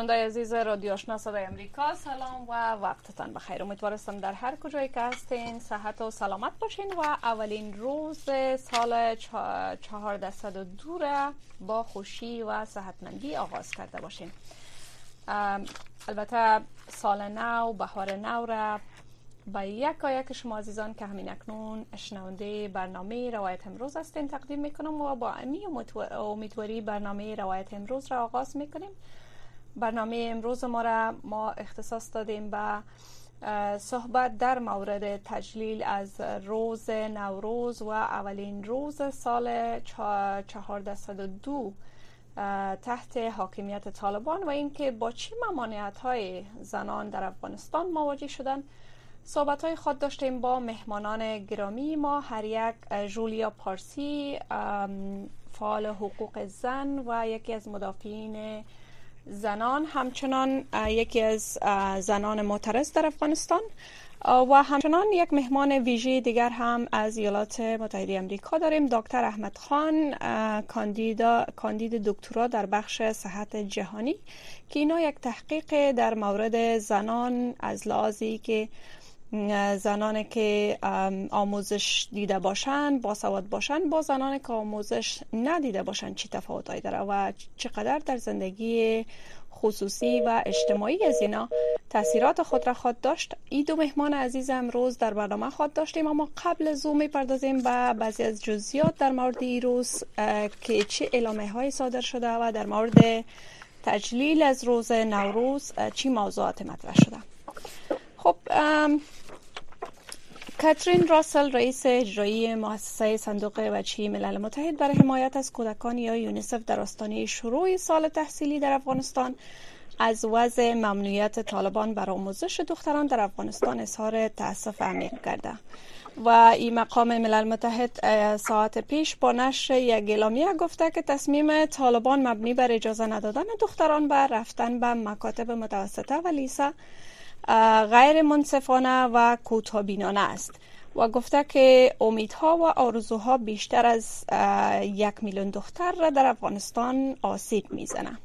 شنونده عزیز رادیو آشنا صدای امریکا سلام و وقتتان بخیر. امیدوارستم در هر کجایی که هستین صحت و سلامت باشین و اولین روز سال دو را با خوشی و صحتمندی آغاز کرده باشین. البته سال نو بهار نو را با یک یک شما عزیزان که همین اکنون شنونده برنامه روایت امروز هستین تقدیم می‌کنم و با امی امیدواری برنامه روایت امروز را آغاز می‌کنیم. برنامه امروز ما را ما اختصاص دادیم به صحبت در مورد تجلیل از روز نوروز و اولین روز سال 1402 تحت حاکمیت طالبان و اینکه با چه ممانعت های زنان در افغانستان مواجه شدن. صحبت های خود داشتیم با مهمانان گرامی ما هر یک جولیا پارسی فعال حقوق زن و یکی از مدافعین زنان همچنان یکی از زنان معترض در افغانستان و همچنان یک مهمان ویژه دیگر هم از ایالات متحده امریکا داریم دکتر احمد خان کاندید دکترا در بخش صحت جهانی که اینا یک تحقیق در مورد زنان از لحاظی که زنانی که آموزش دیده باشن با باشن با زنانی که آموزش ندیده باشن چی تفاوتایی داره و چقدر در زندگی خصوصی و اجتماعی از اینا تاثیرات خود را خود داشت. ای دو مهمان عزیز امروز در برنامه خود داشتیم اما قبل زوم می‌پردازیم به بعضی از جزئیات در مورد این روز که چه اعلامه های صادر شده و در مورد تجلیل از روز نوروز چی موضوعات مطرح شده. خب کاترین راسل رئیس اجرایی مؤسسه صندوق بچه ملل متحد برای حمایت از کودکان یا یونیسف در آستانه شروع سال تحصیلی در افغانستان. از وضع ممنوعیت طالبان بر آموزش دختران در افغانستان اظهار تاسف عمیق کرده. و این مقام ملل متحد ساعت پیش با نشر یک اعلامیه گفته که تصمیم طالبان مبنی بر اجازه ندادن دختران به رفتن به مکاتب متوسطه و لیسه غیر منصفانه و کوتابینانه است و گفته که امیدها و آرزوها بیشتر از یک میلیون دختر را در افغانستان آسیب می‌زنه.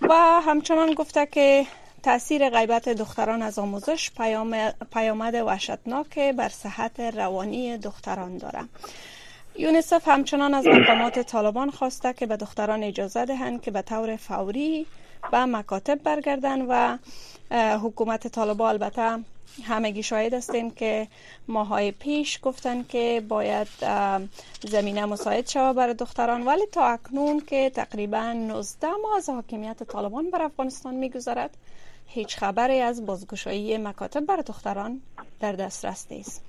و همچنان گفته که تاثیر غیبت دختران از آموزش پیامد وحشتناک بر صحت روانی دختران داره. یونیسف همچنان از مقامات طالبان خواسته که به دختران اجازه دهند که به طور فوری به مکاتب برگردن و حکومت طالبان البته همگی شاهد هستیم که ماهای پیش گفتن که باید زمینه مساعد شود برای دختران. ولی تا اکنون که تقریبا 19 ماه از حاکمیت طالبان بر افغانستان میگذرد هیچ خبری از بازگشایی مکاتب برای دختران در دسترس نیست.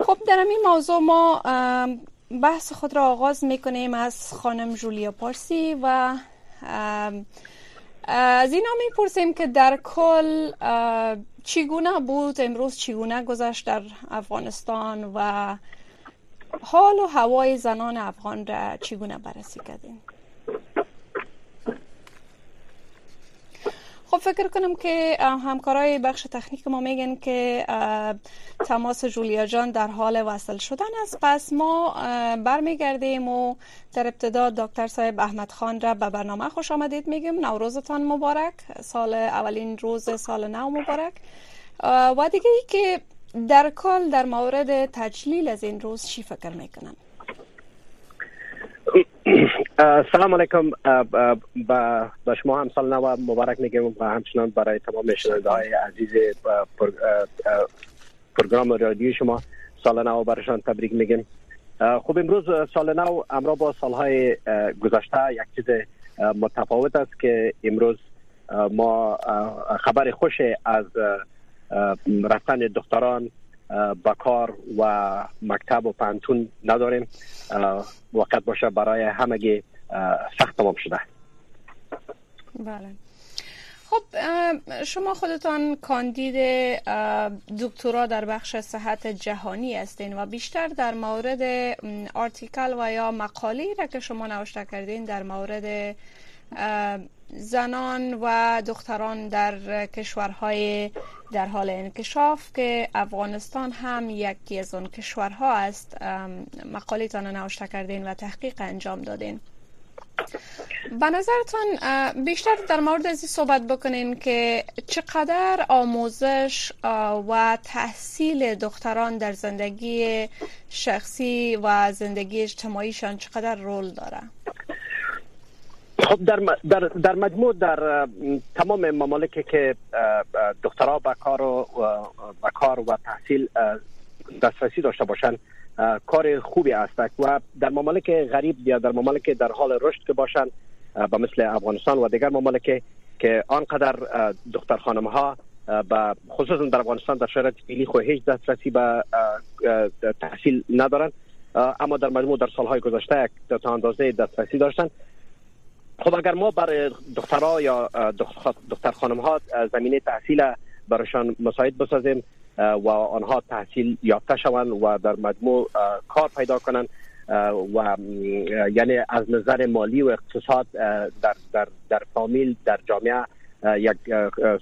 خب در این موضوع ما بحث خود را آغاز می‌کنیم از خانم جولیا پارسی و از اینا می‌پرسیم که در کل چگونه بود؟ امروز چگونه گذشت در افغانستان و حال و هوای زنان افغان را چگونه بررسی کردین؟ خب فکر کنم که همکارای بخش تکنیک ما میگن که تماس جولیا جان در حال وصل شدن است. پس ما برمیگردیم و در ابتدا دکتر صاحب احمد خان را به برنامه خوش آمدید میگیم. نوروزتان مبارک. سال اولین روز سال نو مبارک. و دیگه ای که در کل در مورد تجلیل از این روز چی فکر می‌کنن؟ سلام علیکم. با شما هم سال نو مبارک میگم و همچنان برای تمام شنونده های عزیز پروگرام رادیو شما سال نو برشان تبریک میگم. خب امروز سال نو امرا با سالهای گذشته یک چیز متفاوت است که امروز ما خبر خوش از رفتن دختران با کار و مکتب و پانتون نداریم. وقت باشه برای همگی سخت تمام شده. بله. خب شما خودتان کاندید دکترا در بخش صحت جهانی هستین و بیشتر در مورد آرتیکل و یا مقاله را که شما نوشته کردین در مورد زنان و دختران در کشورهای در حال انکشاف که افغانستان هم یکی از اون کشورها است مقاله تان نوشته کردین و تحقیق انجام دادین. به نظرتان بیشتر در مورد از صحبت بکنین که چقدر آموزش و تحصیل دختران در زندگی شخصی و زندگی اجتماعیشان چقدر رول داره؟ خب در, در, در مجموع در تمام ممالکی که دخترها به کار و به کار و تحصیل دسترسی داشته باشند کار خوبی است. و در ممالک غریب یا در ممالک در حال رشد که باشند به مثل افغانستان و دیگر ممالک که آنقدر دختر خانم ها و خصوصا در افغانستان در شرایط فعلی خو هیچ دسترسی به تحصیل ندارند اما در مجموع در سالهای گذشته تا اندازه دسترسی داشتند خب اگر ما برای دخترها یا دختر خانم ها زمینه تحصیل برایشان مساعد بسازیم و آنها تحصیل یافته شوند و در مجموع کار پیدا کنند و یعنی از نظر مالی و اقتصاد در در در فامیل در جامعه یک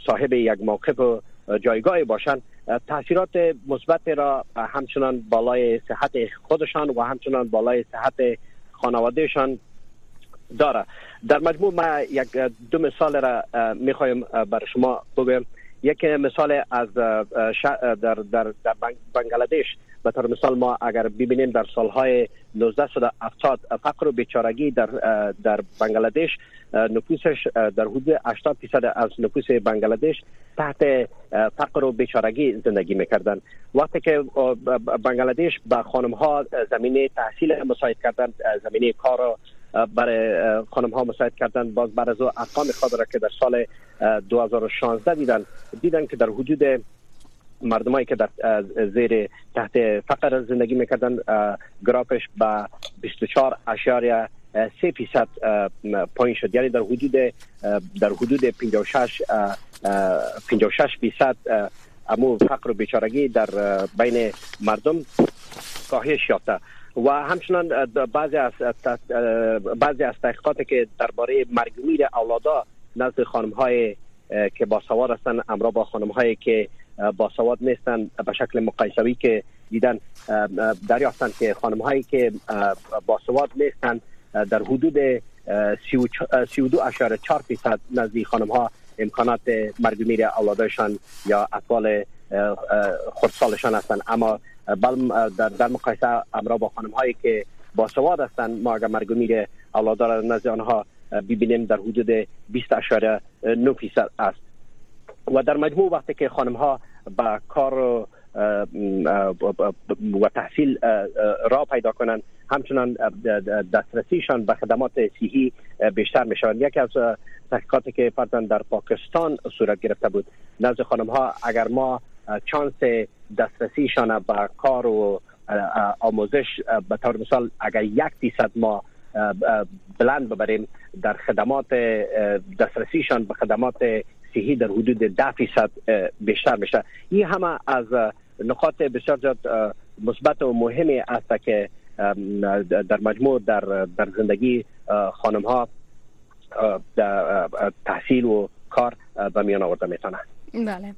صاحب یک موقف و جایگاه باشند. تاثیرات مثبت را همچنان بالای صحت خودشان و همچنان بالای صحت خانوادهشان داره در مجموع ما یک دو مثال را می‌خوایم برای شما بگویم. یک مثال از در در در بنگلادش. به طور مثال ما اگر ببینیم در سالهای 1970 فقر و بیچارگی در در بنگلادش نفوسش در حدود 80 درصد از نفوس بنگلادش تحت فقر و بیچارگی زندگی می‌کردن. وقتی که بنگلادش به خانم ها زمینه تحصیل مساعد کردن زمینه کار برای خانم ها مساعد کردن باز بر از ارقام خود را که در سال 2016 دیدن دیدن که در حدود مردمایی که در زیر تحت فقر زندگی می‌کردن گرافش به 24 اشاریه سه فیصد پایین شد. یعنی در حدود در حدود 56 56 فیصد امو فقر و بیچارگی در بین مردم کاهش یافته. و همچنان بعضی از بعضی از تحقیقاتی که درباره مرگ میر اولادا نزد خانم های که باسواد هستن امرا با خانم هایی که باسواد نیستن به شکل مقایسوی که دیدن دریافتن که خانم هایی که باسواد نیستن در حدود 32 اشاره 4 فیصد نزدی خانم ها امکانات مرگ میر اولادشان یا اطفال خردسالشان هستند اما بل در, در مقایسه امرا با خانم هایی که با سواد هستند ما اگر مرگ میر اولاد نزد آنها ببینیم در حدود 20 اشاره 9 فیصد است. و در مجموع وقتی که خانم ها با کار و تحصیل را پیدا کنند همچنان دسترسیشان به خدمات صحی بیشتر می شوند یکی از تحقیقاتی که فرضاً در پاکستان صورت گرفته بود نزد خانم ها اگر ما چانس دسترسیشان به کار و آموزش به طور مثال اگر یک درصد ما بلند ببریم در خدمات دسترسیشان به خدمات صحی در حدود ده فیصد بیشتر میشه. این همه از نقاط بسیار زیاد مثبت و مهمی است که در مجموع در در زندگی خانم ها تحصیل و کار به میان آورده می‌تونه بله.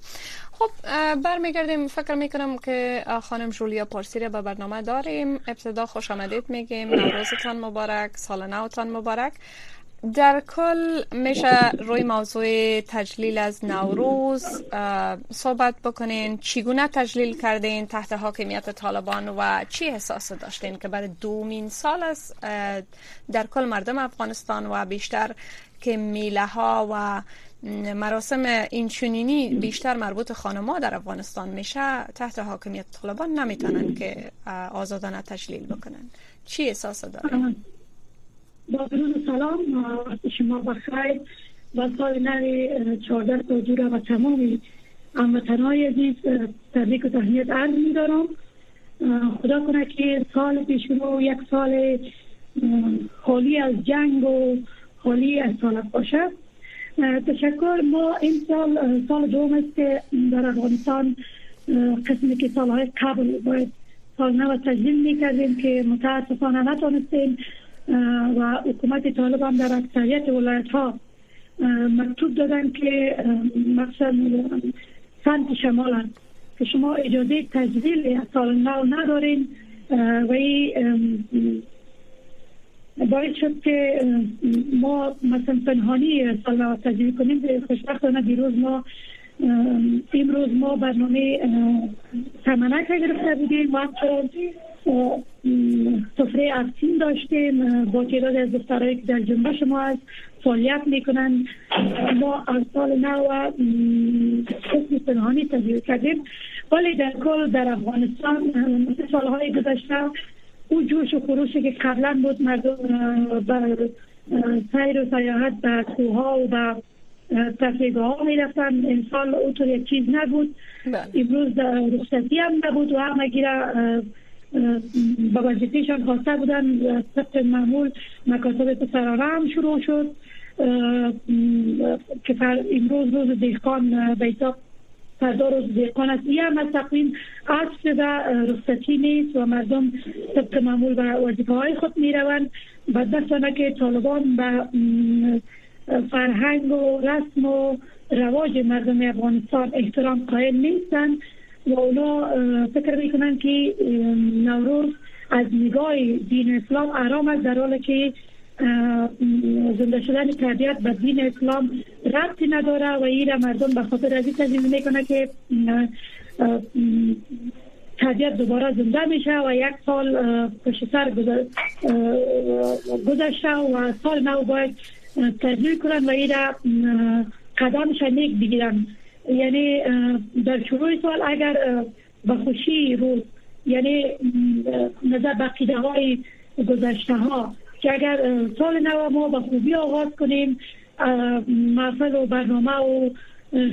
خب برمیگردیم فکر می‌کنم که خانم جولیا پارسی را به برنامه داریم. ابتدا خوش آمدید میگیم. نوروزتان مبارک سال نوتان مبارک. در کل میشه روی موضوع تجلیل از نوروز صحبت بکنین. چگونه تجلیل کردین؟ تحت حاکمیت طالبان و چی احساس داشتین که برای دومین سال است در کل مردم افغانستان و بیشتر که میله ها و مراسم اینچنینی بیشتر مربوط خانما در افغانستان میشه. تحت حاکمیت طالبان نمی‌تونن که آزادانه تجلیل بکنن. چی احساس دارن؟ با درود سلام. شما بخیر و سال نوی چهارده سوجور و تمامی هموطنهای عزیز تبریک و تهنیت عرض می دارم خدا کنه که سال پیش رو یک سال خالی از جنگ و خالی از سالت باشه. تشکر. ما این سال سال دوم است که در افغانستان قسمی که سالهای قبل باید سال نو تجلیل می‌کردیم که متاسفانه نتونستیم و حکومت طالب هم در اکثریت ولایت ها مکتوب دادن که مثلا سنت شمال که شما اجازه تجلیل سال نو ندارین و باید شد که ما مثلا پنهانی سال تجلیل کنیم خوشبختانه دیروز ما امروز ما برنامه سمنک گرفته بودیم. و سفره افسین داشتیم با تعداد از دخترهایی که در جنبش ما از فعالیت می‌کنن. ما از سال نو قسم پنهانی تجربه کردیم. ولی در کل در افغانستان سالهای گذشته او جوش و خروشی که قبلا بود مردم بر سیر و سیاحت به کوها و به تفریگاه ها می رفتن امسال اوطور یک چیز نبود. بله. امروز رخصتی هم نبود و همه گیره با وظیفهشان خواسته بودن. طبق معمول مکاتب پسرانه هم شروع شد. که امروز روز دیخان به حساب فردا روز دیخان است. این هم از تقویم عصر و رخصتی نیست و مردم طبق معمول به وظیفه های خود می روند بدبختانه که طالبان به فرهنگ و رسم و رواج مردم افغانستان احترام قائل نیستن و اونا فکر می‌کنن که نوروز از نگاه دین اسلام آرام است در حالی که زنده شدن تربیت به دین اسلام ربطی نداره و این مردم به خاطر از این می‌کنه که طبیعت دوباره زنده میشه و یک سال پشت سر گذشته و سال نو باید تجلیل کنن و این قدمش نیک بگیرن. یعنی در شروع سال اگر به خوشی روز یعنی نظر به قیده های گذشته ها که اگر سال نو ما به خوبی آغاز کنیم محفل و برنامه و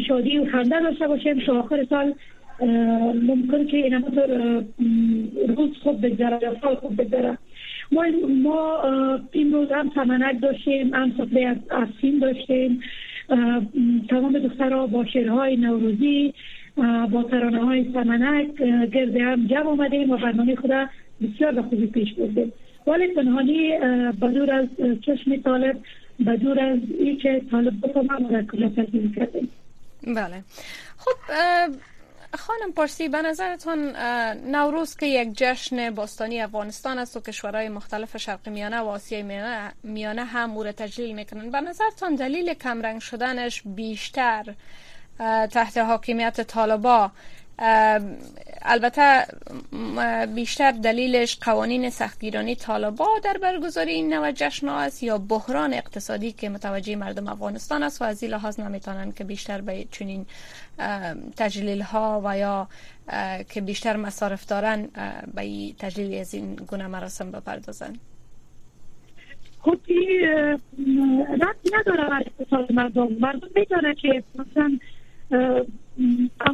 شادی و خنده داشته باشیم تا آخر سال ممکن که این روز خوب بگذره سال خوب بگذره. ما ما روز هم سمنک داشتیم هم سفره از افسین داشتیم. تمام دخترها با شعرهای نوروزی با ترانه های سمنک گرد هم جمع آمدیم و برنامه خدا بسیار به خوبی پیش بردیم. ولی پنهانی بدور از چشم طالب بدور از این که طالب بفهمم در کجا کردیم. بله. خب خانم پارسی به نظرتان نوروز که یک جشن باستانی افغانستان است و کشورهای مختلف شرق میانه و آسیای میانه, هم او تجلیل می‌کنن به نظرتان دلیل کمرنگ شدنش بیشتر تحت حاکمیت طالبا البته بیشتر دلیلش قوانین سختگیرانی طالبا در برگزاری این نوع جشن است یا بحران اقتصادی که متوجه مردم افغانستان است و از این لحاظ نمی‌تونن که بیشتر به چنین تجلیل ها و یا که بیشتر مصارف دارن به تجلیل از این گونه مراسم بپردازن خب این نداره اقتصاد مردم. مردم میداره که مثلا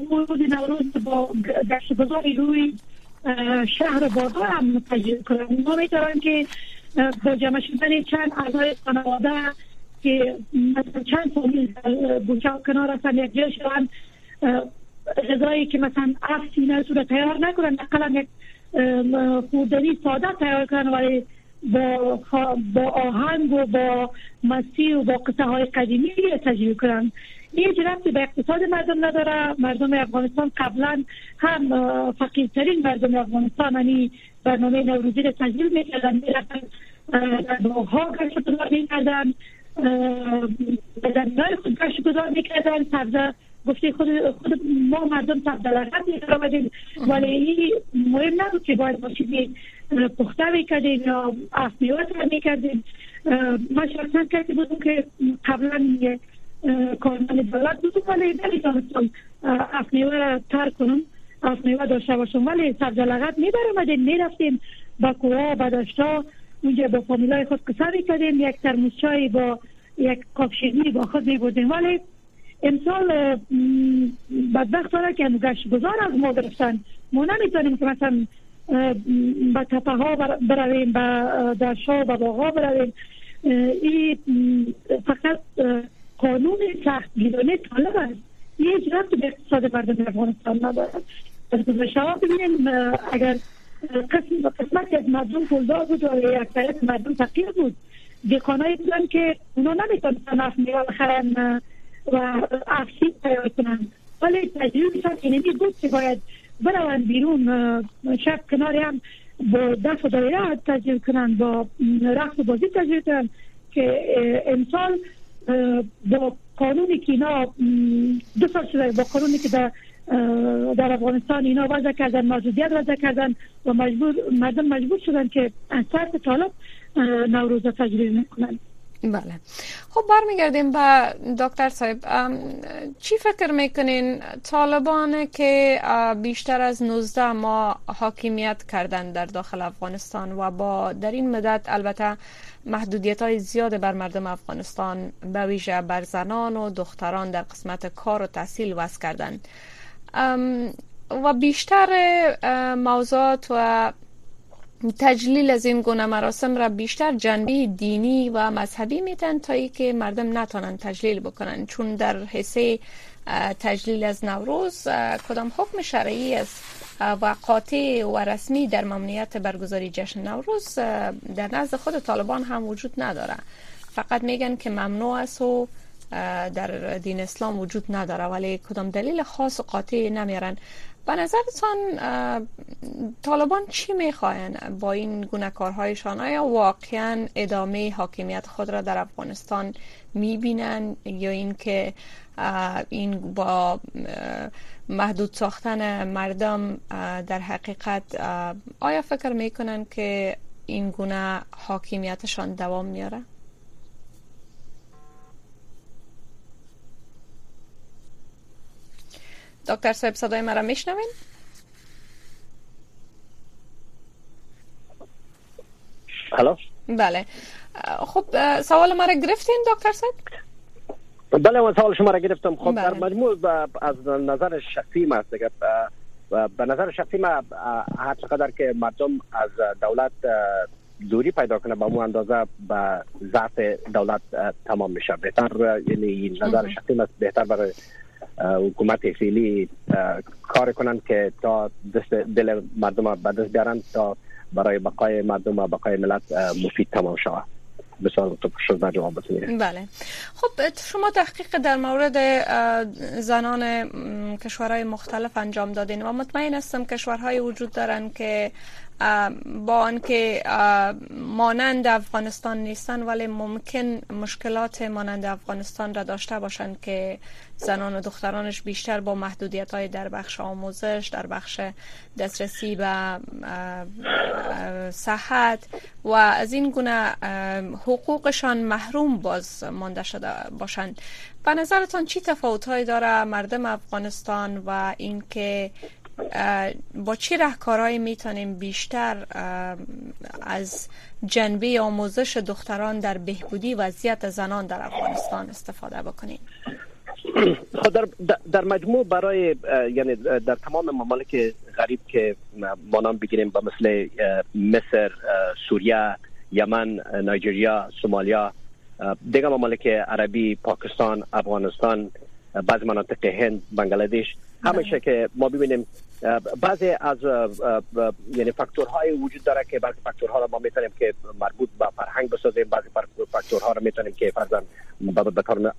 روز نوروز با گشت گذاری روی شهر بازار هم تجربه کنم ما می‌تونم که با جمع شدن چند اعضای خانواده که مثلا چند فامیل بوچه کنار هستن یک جای شدن غذایی که مثلا افسی نه صورت تیار نکنن نقلا یک خوردنی ساده تیار کنن ولی با, با آهنگ و با مسیح و با قصه های قدیمی تجربه کنن این ربطی به اقتصاد مردم نداره. مردم افغانستان قبلا هم فقیرترین مردم افغانستان یعنی برنامه نوروزی را تجلیل می‌کردن می‌رفتن باغها گشت گذار می‌کردن در خود گشت گذار می‌کردن. سبزه گفته خود, خود ما مردم سبزه لغت می‌کردیم ولی این مهم نبود که باید چیزی پخته می‌کردیم یا افمیوه می‌کردیم. ما شخصا کسی بودم که قبلا کارمند دولت بودم ولی نمی‌تونستم افنیوه را ترک کنم افنیوه داشته باشم. ولی سبز لغت می برامدیم می رفتیم با کوه با داشتا اونجا با فامیلای خود قصه می کردیم یک ترموز چای با یک کاپ با خود می بودیم ولی امسال بدبخت داره که گشت گذار از ما گرفتن. ما نمی‌تونیم که مثلا به تپه ها برویم به درشا و باغ ها برویم. این فقط قانون گیرانه طالب است. یه اجرات به اقتصاد مردم افغانستان ندارد از گذشته ها ببینیم اگر قسم قسمت از مردم پولدار بود و اکثریت مردم فقیر بود. دیقانایی بودن که اونا نمی‌تونستن اف میوه بخرن و افسید تیار کنن. ولی تجربهشان اینمی بود که باید برون بیرون شب کنار هم با دست و دایره تجربه کنن با رقص و بازی تجربه کنن که امسال با قانونی که اینا دو سال شده با قانونی که در در افغانستان اینا وضع کردن موجودیت وضع کردن و مجبور مردم مجبور شدن که از طرف طالب نوروز تجربه می‌کنن بله. خب برمیگردیم به دکتر صاحب. چی فکر می‌کنین؟ طالبان که بیشتر از 19 ماه حاکمیت کردن در داخل افغانستان و با در این مدت البته محدودیت های زیاد بر مردم افغانستان به ویژه بر زنان و دختران در قسمت کار و تحصیل وضع کردن و بیشتر موضوعات و تجلیل از این گونه مراسم را بیشتر جنبه دینی و مذهبی میتن تا ای که مردم نتانن تجلیل بکنن چون در حصه تجلیل از نوروز کدام حکم شرعی است؟ و قاطع و رسمی در ممنوعیت برگزاری جشن نوروز در نزد خود طالبان هم وجود نداره. فقط میگن که ممنوع است و در دین اسلام وجود نداره ولی کدام دلیل خاص و قاطع نمیارن. به نظرتان طالبان چی می‌خواین؟ با این گونه کارهایشان آیا واقعا ادامه حاکمیت خود را در افغانستان می‌بینن یا اینکه این با محدود ساختن مردم در حقیقت آیا فکر می‌کنن که این گونه حاکمیتشان دوام میاره؟ دکتر صاحب صدای مرا میشنوین؟ هلو بله خب سوال مرا گرفتین دکتر صاحب بله من سوال شما را گرفتم. خب بله. در مجموع از نظر شخصی ما دیگه. به نظر شخصی ما هر چقدر که مردم از دولت دوری پیدا کنه با مو اندازه به ضعف دولت تمام میشه. بهتر یعنی نظر شخصی ما بهتر برای حکومت فعلی کار کنند که تا دست دل مردم به دست بیارن تا برای بقای مردم و بقای ملت مفید تمام شود. بسیار تو شد جواب بله. خب شما تحقیق در مورد زنان کشورهای مختلف انجام دادین و مطمئن هستم کشورهای وجود دارن که با آنکه مانند افغانستان نیستن ولی ممکن مشکلات مانند افغانستان را داشته باشند که زنان و دخترانش بیشتر با محدودیت های در بخش آموزش در بخش دسترسی به صحت و از این گونه حقوقشان محروم باز مانده شده باشند. به نظرتان چی تفاوت داره مردم افغانستان و اینکه با چه رهکارهایی می‌تونیم بیشتر از جنبه آموزش دختران در بهبودی وضعیت زنان در افغانستان استفاده بکنیم؟ خب در, در مجموع برای یعنی در تمام ممالک غریب که ما نام بگیریم با مثل مصر سوریه یمن نایجریا سومالیا دیگه ممالک عربی پاکستان افغانستان بعض مناطق هند بنگلادش همیشه. که ما ببینیم بعضی از یعنی فاکتورهای وجود داره که بعضی فاکتورها رو ما می‌تونیم که مربوط به فرهنگ بسازیم بعضی فاکتورها رو می‌تونیم که فرضاً به طور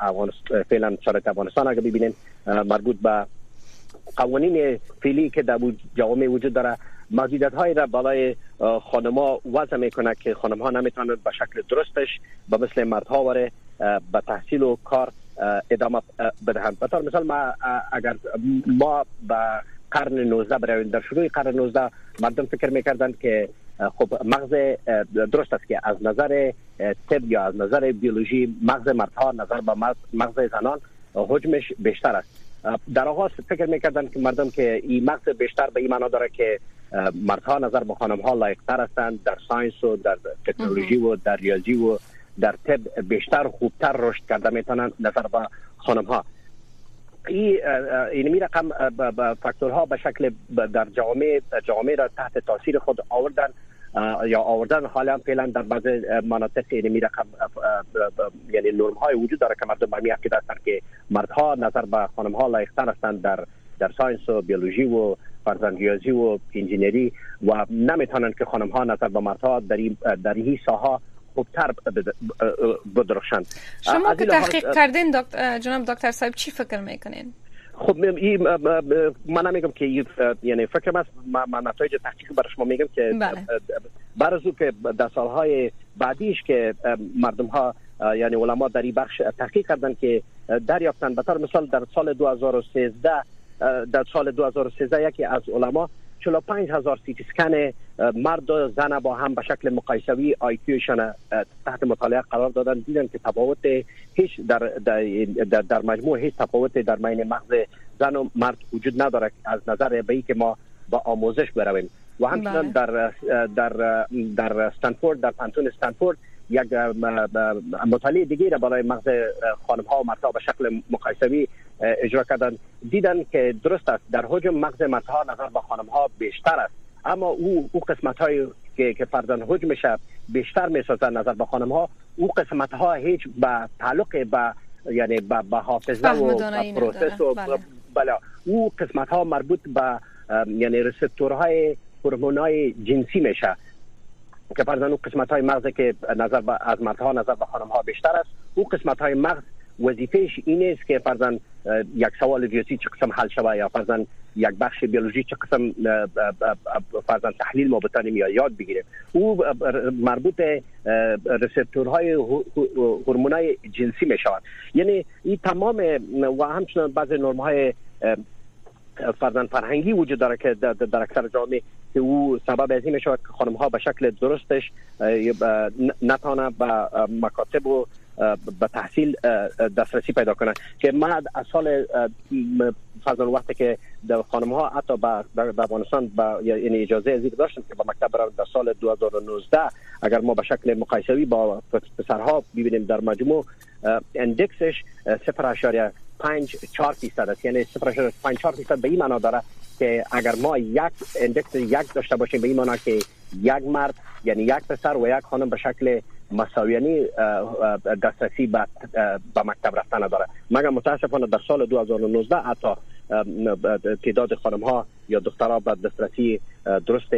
فعلا شرایط افغانستان اگه ببینیم مربوط به قوانین فعلی که در جامعه وجود داره محدودیت های را بالای خانما وضع می‌کنه که خانم ها نمی‌تونند به شکل درستش به مثل مردها وره به تحصیل و کار ادامه بدهند به مثال ما اگر ما به قرن 19 برویم در شروع قرن 19 مردم فکر می‌کردند که خب مغز درست است که از نظر طب یا از نظر بیولوژی مغز مردها نظر به مغز زنان حجمش بیشتر است. در آغاز فکر می‌کردن که مردم که این مغز بیشتر به این معنا داره که مردها نظر به خانم ها لایق تر هستند در ساینس و در تکنولوژی و در ریاضی و در طب بیشتر خوبتر رشد کرده می‌تونن نظر به خانم ها این اینمی رقم فاکتورها به شکل در جامعه جامعه را تحت تاثیر خود آوردن یا آوردن حالا فعلا در بعض مناطق اینمی رقم یعنی نرم های وجود داره که مردم به می هستند که مردها نظر به خانم ها لایقتر هستند در در science و بیولوژی و فرضاً ریاضی و انجینری و نمی‌تونن که خانم ها نظر به مردها در این در این ساحه خوبتر بدرخشند. شما که تحقیق کردین جناب دکتر صاحب چی فکر می‌کنین؟ خب من نمیگم که یعنی فکر است من نتایج تحقیق برای شما میگم که بله. برای که در سالهای بعدیش که مردم ها یعنی علما در این بخش تحقیق کردن که دریافتن. به طور مثال در سال 2013 در سال 2013 یکی از علما 45 هزار سیتی اسکن مرد و زن با هم به شکل مقایسوی آیکیوشان تحت مطالعه قرار دادن دیدن که تفاوت هیچ در در, در مجموع هیچ تفاوت در بین مغز زن و مرد وجود نداره از نظر به که ما با آموزش برویم و همچنان بله. در در در استنفورد در پانتون استنفورد یک مطالعه دیگه را برای مغز خانم ها و مردها به شکل مقایسوی اجرا کردن. دیدن که درست است. در حجم مغز مردها نظر به خانم ها بیشتر است. اما او او قسمت های که که فرضاً حجمش بیشتر می‌سازن نظر به خانم ها او قسمت ها هیچ به تعلق به یعنی به حافظه و process و بله. بله. او قسمت ها مربوط به یعنی receptor های هورمونای جنسی میشه. که فرضاً اون قسمت های مغز که نظر از مردها نظر به خانم ها بیشتر است. او قسمت های مغز وظیفهش این است که فرضاً یک سوال ریاضی چه قسم حل شوه یا فرضاً یک بخش بیولوژی چه قسم فرضاً تحلیل ما بتانیم یا یاد بگیریم. او مربوط رسپتورهای هورمونای جنسی می شود. یعنی این تمام و همچنان بعضی نرم های فرزن فرهنگی وجود داره که در اکثر جامعه که او سبب از این میشه که خانم ها به شکل درستش نتانه به مکاتب و به تحصیل دسترسی پیدا کنند که من از سال فرضاً وقتی که در خانم ها حتی به افغانستان با یعنی اجازه ازی داشتن که به مکتب برن در سال 2019 اگر ما به شکل مقایسوی با پسرها ببینیم در مجموع اندکسش 0.5 4 فیصد است. یعنی 0.5 4 فیصد به این معنا داره که اگر ما یک اندکس یک داشته باشیم به این معنا که یک مرد یعنی یک پسر و یک خانم به شکل مساویانی دسترسی به مکتب رفتن داره مگر متاسفانه در سال 2019 حتی تعداد خانم ها یا دخترها به دسترسی درست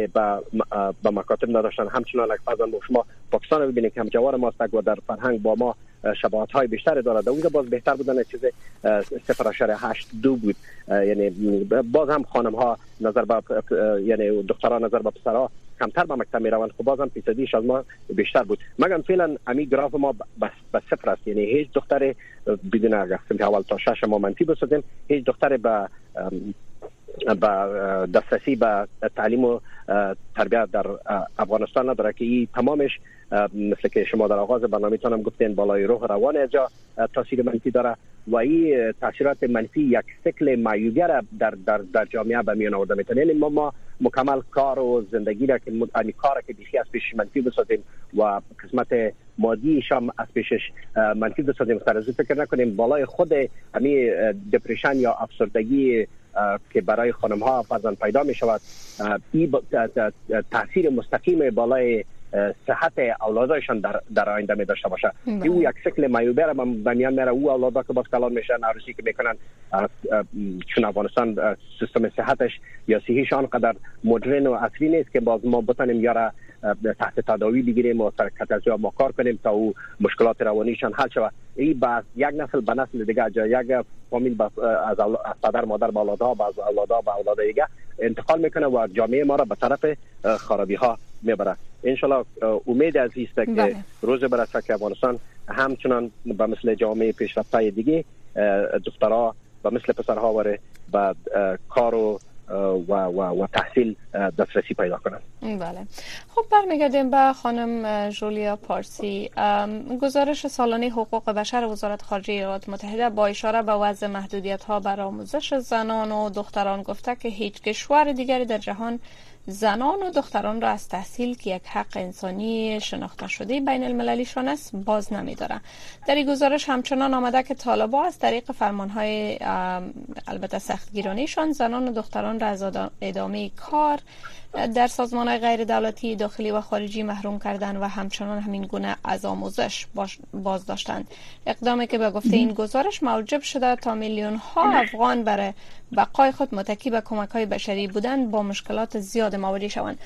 به مکاتب نداشتن. همچنان فرضاً شما پاکستان ببینید که هم جوار ماست و در فرهنگ با ما شباهت های بیشتری دارد. اونجا باز بهتر بودن چیز 0.8 دو بود. یعنی باز هم خانم ها نظر به یعنی دخترها نظر به پسرها کمتر به مکتب می‌روند. خب بازم فیصدیش از ما بیشتر بود. مگر فعلا امی گراف ما به صفر است. یعنی هیچ دختر بدون اگر اول تا شش ما منفی بسازیم هیچ دختر به با دسترسی به تعلیم و تربیت در افغانستان نداره که تمامش مثل که شما در آغاز برنامه تانم گفتین بالای روح روان اینجا تاثیر منفی داره و این تاثیرات منفی یک سکل معیوبی در, در, در جامعه به میان آورده می‌تونه. یعنی ما, مکمل کار و زندگی را که یعنی کار که بیشی از پیش منفی بسازیم و قسمت مادی شام از پیشش منفی بسازیم. سر فکر نکنیم بالای خود همی دپریشن یا افسردگی که برای خانم ها فرزن پیدا می شود این تاثیر مستقیم بالای صحت اولادایشان در در آینده می داشته باشه بله. او یک شکل مایوبه را به میان میره او اولادا که باز کلان میشن عروسی که می‌کنن چون افغانستان سیستم صحتش یا صحیش آنقدر مدرن و اصلی نیست که باز ما بتانیم یارا تحت تداوی بگیریم و سر یا ما کار کنیم تا او مشکلات روانیشان حل شود این با یک نسل به نسل دیگه جا یک فامیل از پدر مادر به اولادها با اولادها به اولاد دیگه انتقال می‌کنه و جامعه ما را به طرف خرابی ها می‌بره انشالله امید از است که بله. روز برسه که افغانستان همچنان به مثل جامعه پیشرفته دیگه دخترها و مثل پسرها وره به کار و و, و, و تحصیل دسترسی پیدا کنند. بله. خب برمیگردیم به خانم جولیا پارسی. گزارش سالانه حقوق بشر وزارت خارجه ایالات متحده با اشاره به وضع محدودیت ها بر آموزش زنان و دختران گفته که هیچ کشور دیگری در جهان زنان و دختران را از تحصیل که یک حق انسانی شناخته شده بین المللیشان است باز نمیداره در این گزارش همچنان آمده که طالبا از طریق فرمانهای البته سختگیرانیشان زنان و دختران را از ادامه کار در سازمان های غیر دولتی داخلی و خارجی محروم کردن و همچنان همین گونه از آموزش باز داشتند اقدامی که به گفته این گزارش موجب شده تا میلیون ها افغان برای بقای خود متکی به کمک های بشری بودن با مشکلات زیاد مواجه شوند.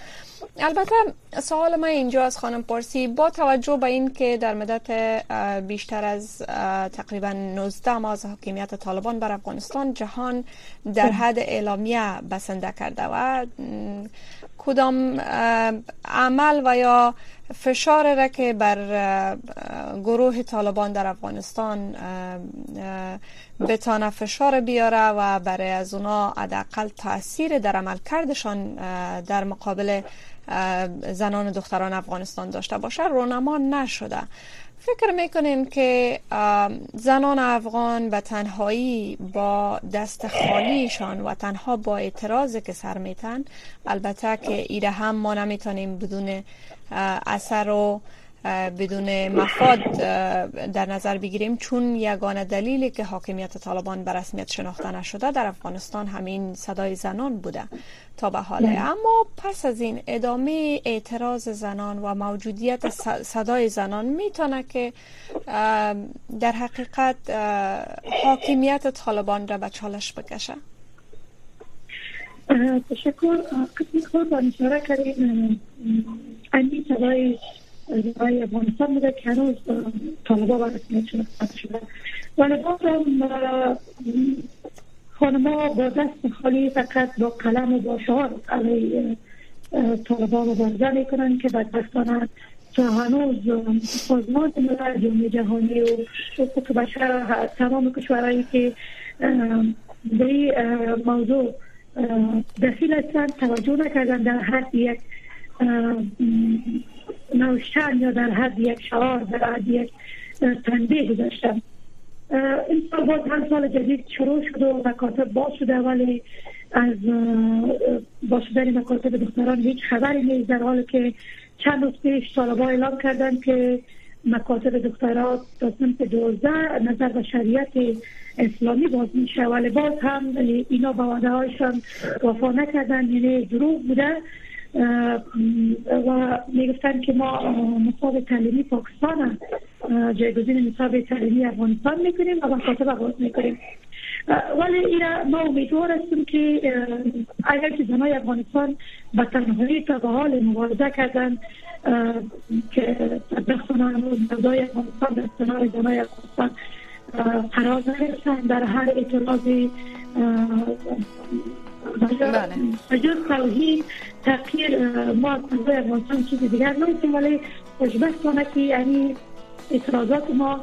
البته سوال ما اینجا از خانم پارسی با توجه به این که در مدت بیشتر از تقریبا 19 ماه از حاکمیت طالبان بر افغانستان جهان در حد اعلامیه بسنده کرده و کدام عمل و یا فشار را که بر گروه طالبان در افغانستان بتانه فشار بیاره و برای از اونا حداقل تاثیر در عمل کردشان در مقابل زنان و دختران افغانستان داشته باشه رونما نشده. فکر می‌کنین که زنان افغان به تنهایی با دست خالیشان و تنها با اعتراض که سر میتن البته که ایره هم ما نمی‌تونیم بدون اثر و بدون مفاد در نظر بگیریم. چون یگانه دلیلی که حاکمیت طالبان به رسمیت شناخته نشده در افغانستان همین صدای زنان بوده تا به حاله. اما پس از این ادامه اعتراض زنان و موجودیت صدای زنان می‌تونه که در حقیقت حاکمیت طالبان را به چالش بکشه. تشکر. قسمی خود با اشاره کردیم اندی صدای برای افغانستان بوده که هنوز طالبا ولی بازم خانما با دست خالی فقط با قلم و با شعار علیه طالبا مبارزه می‌کنن که بدبختانه تا هنوز سازمان ملل جمعی جهانی و حقوق بشر تمام کشورهایی که به موضوع دخیل هستند توجه نکردن در حد یک نوشتن یا در حد یک شعار در حد یک تنبیه گذاشتن این سال باز هم سال جدید شروع شد و مکاتب باز شده ولی از باز شدن مکاتب دختران هیچ خبری نیست در حال که چند روز پیش طالبا اعلام کردن که مکاتب دخترات تا سمت دوزده نظر به شریعت اسلامی باز میشه. ولی باز هم اینا با وعده هایشان وفا نکردن یعنی دروغ بوده. و می‌گفتن که ما نصاب تعلیمی پاکستان جایگزین نصاب تعلیمی افغانستان می‌کنیم و مکاتب آغاز می‌کنیم ولی اینا ما امیدوار هستیم که اگر که زنای افغانستان به تنهایی تا به حال مبارزه کردن که دستان هنوز مردای افغانستان در کنار زنای افغانستان قرار نرسن در هر اعتراضی بله. توهین تغییر ما از افغانستان چیز دیگر نمیتیم ولی خوشبختانه که یعنی اعتراضات ما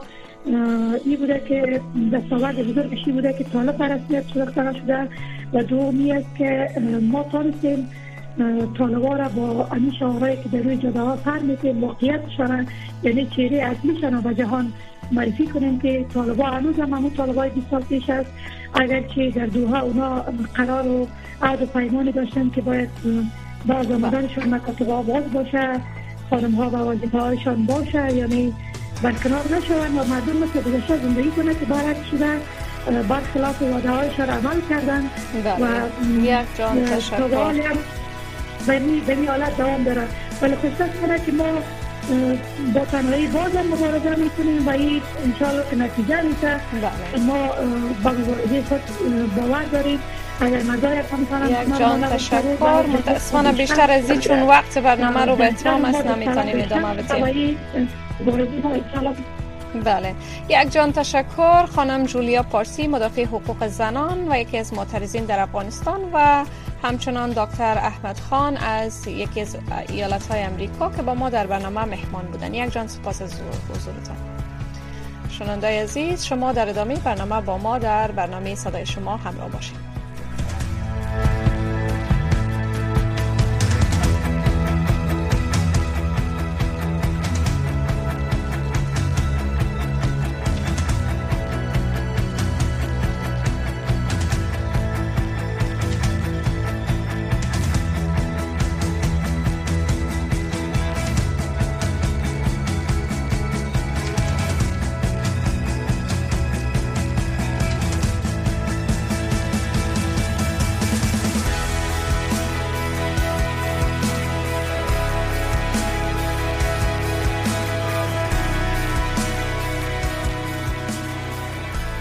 این بوده که دستاورد بزرگشی بوده که طالب برسمیت شده شده و دومی است که ما تانستیم طالبا را با امی شعارهایی که در روی جاده ها سر میتیم واقعیت شدن یعنی چهره اصلیشان به جهان معرفی کنیم که طالبا هنوز هم همون طالبای 20 سال پیش است. اگرچه در دوها اونا قرار و عهد و پیمانی داشتن که باید با آمدنشان مکاتب باز باشه خانم ها و وظیفه هایشان باشه یعنی برکنار نشون و مردم مثل گذشته زندگی کنه که برعکس شده خلاف واده هایشان عمل کردن بله. و یک جان تشکر به می حالت دوام داره ولی خوشبخت کنه که ما با تنهایی باز هم مبارزه می‌کنیم و این انشاءالله که نتیجه میشه بله. ما با مبارزه خود باور داریم یک جان تشکر. متاسفانه بیشتر از این چون وقت برنامه رو به اتمام است نمی‌تونیم ادامه بدیم. بله. یک جان تشکر. خانم جولیا پارسی مدافع حقوق زنان و یکی از معترضین در افغانستان و همچنان دکتر احمد خان از یکی از ایالت های امریکا که با ما در برنامه مهمان بودن. یک جان سپاس از حضورتان. شنونده عزیز شما در ادامه برنامه با ما در برنامه صدای شما همراه باشید.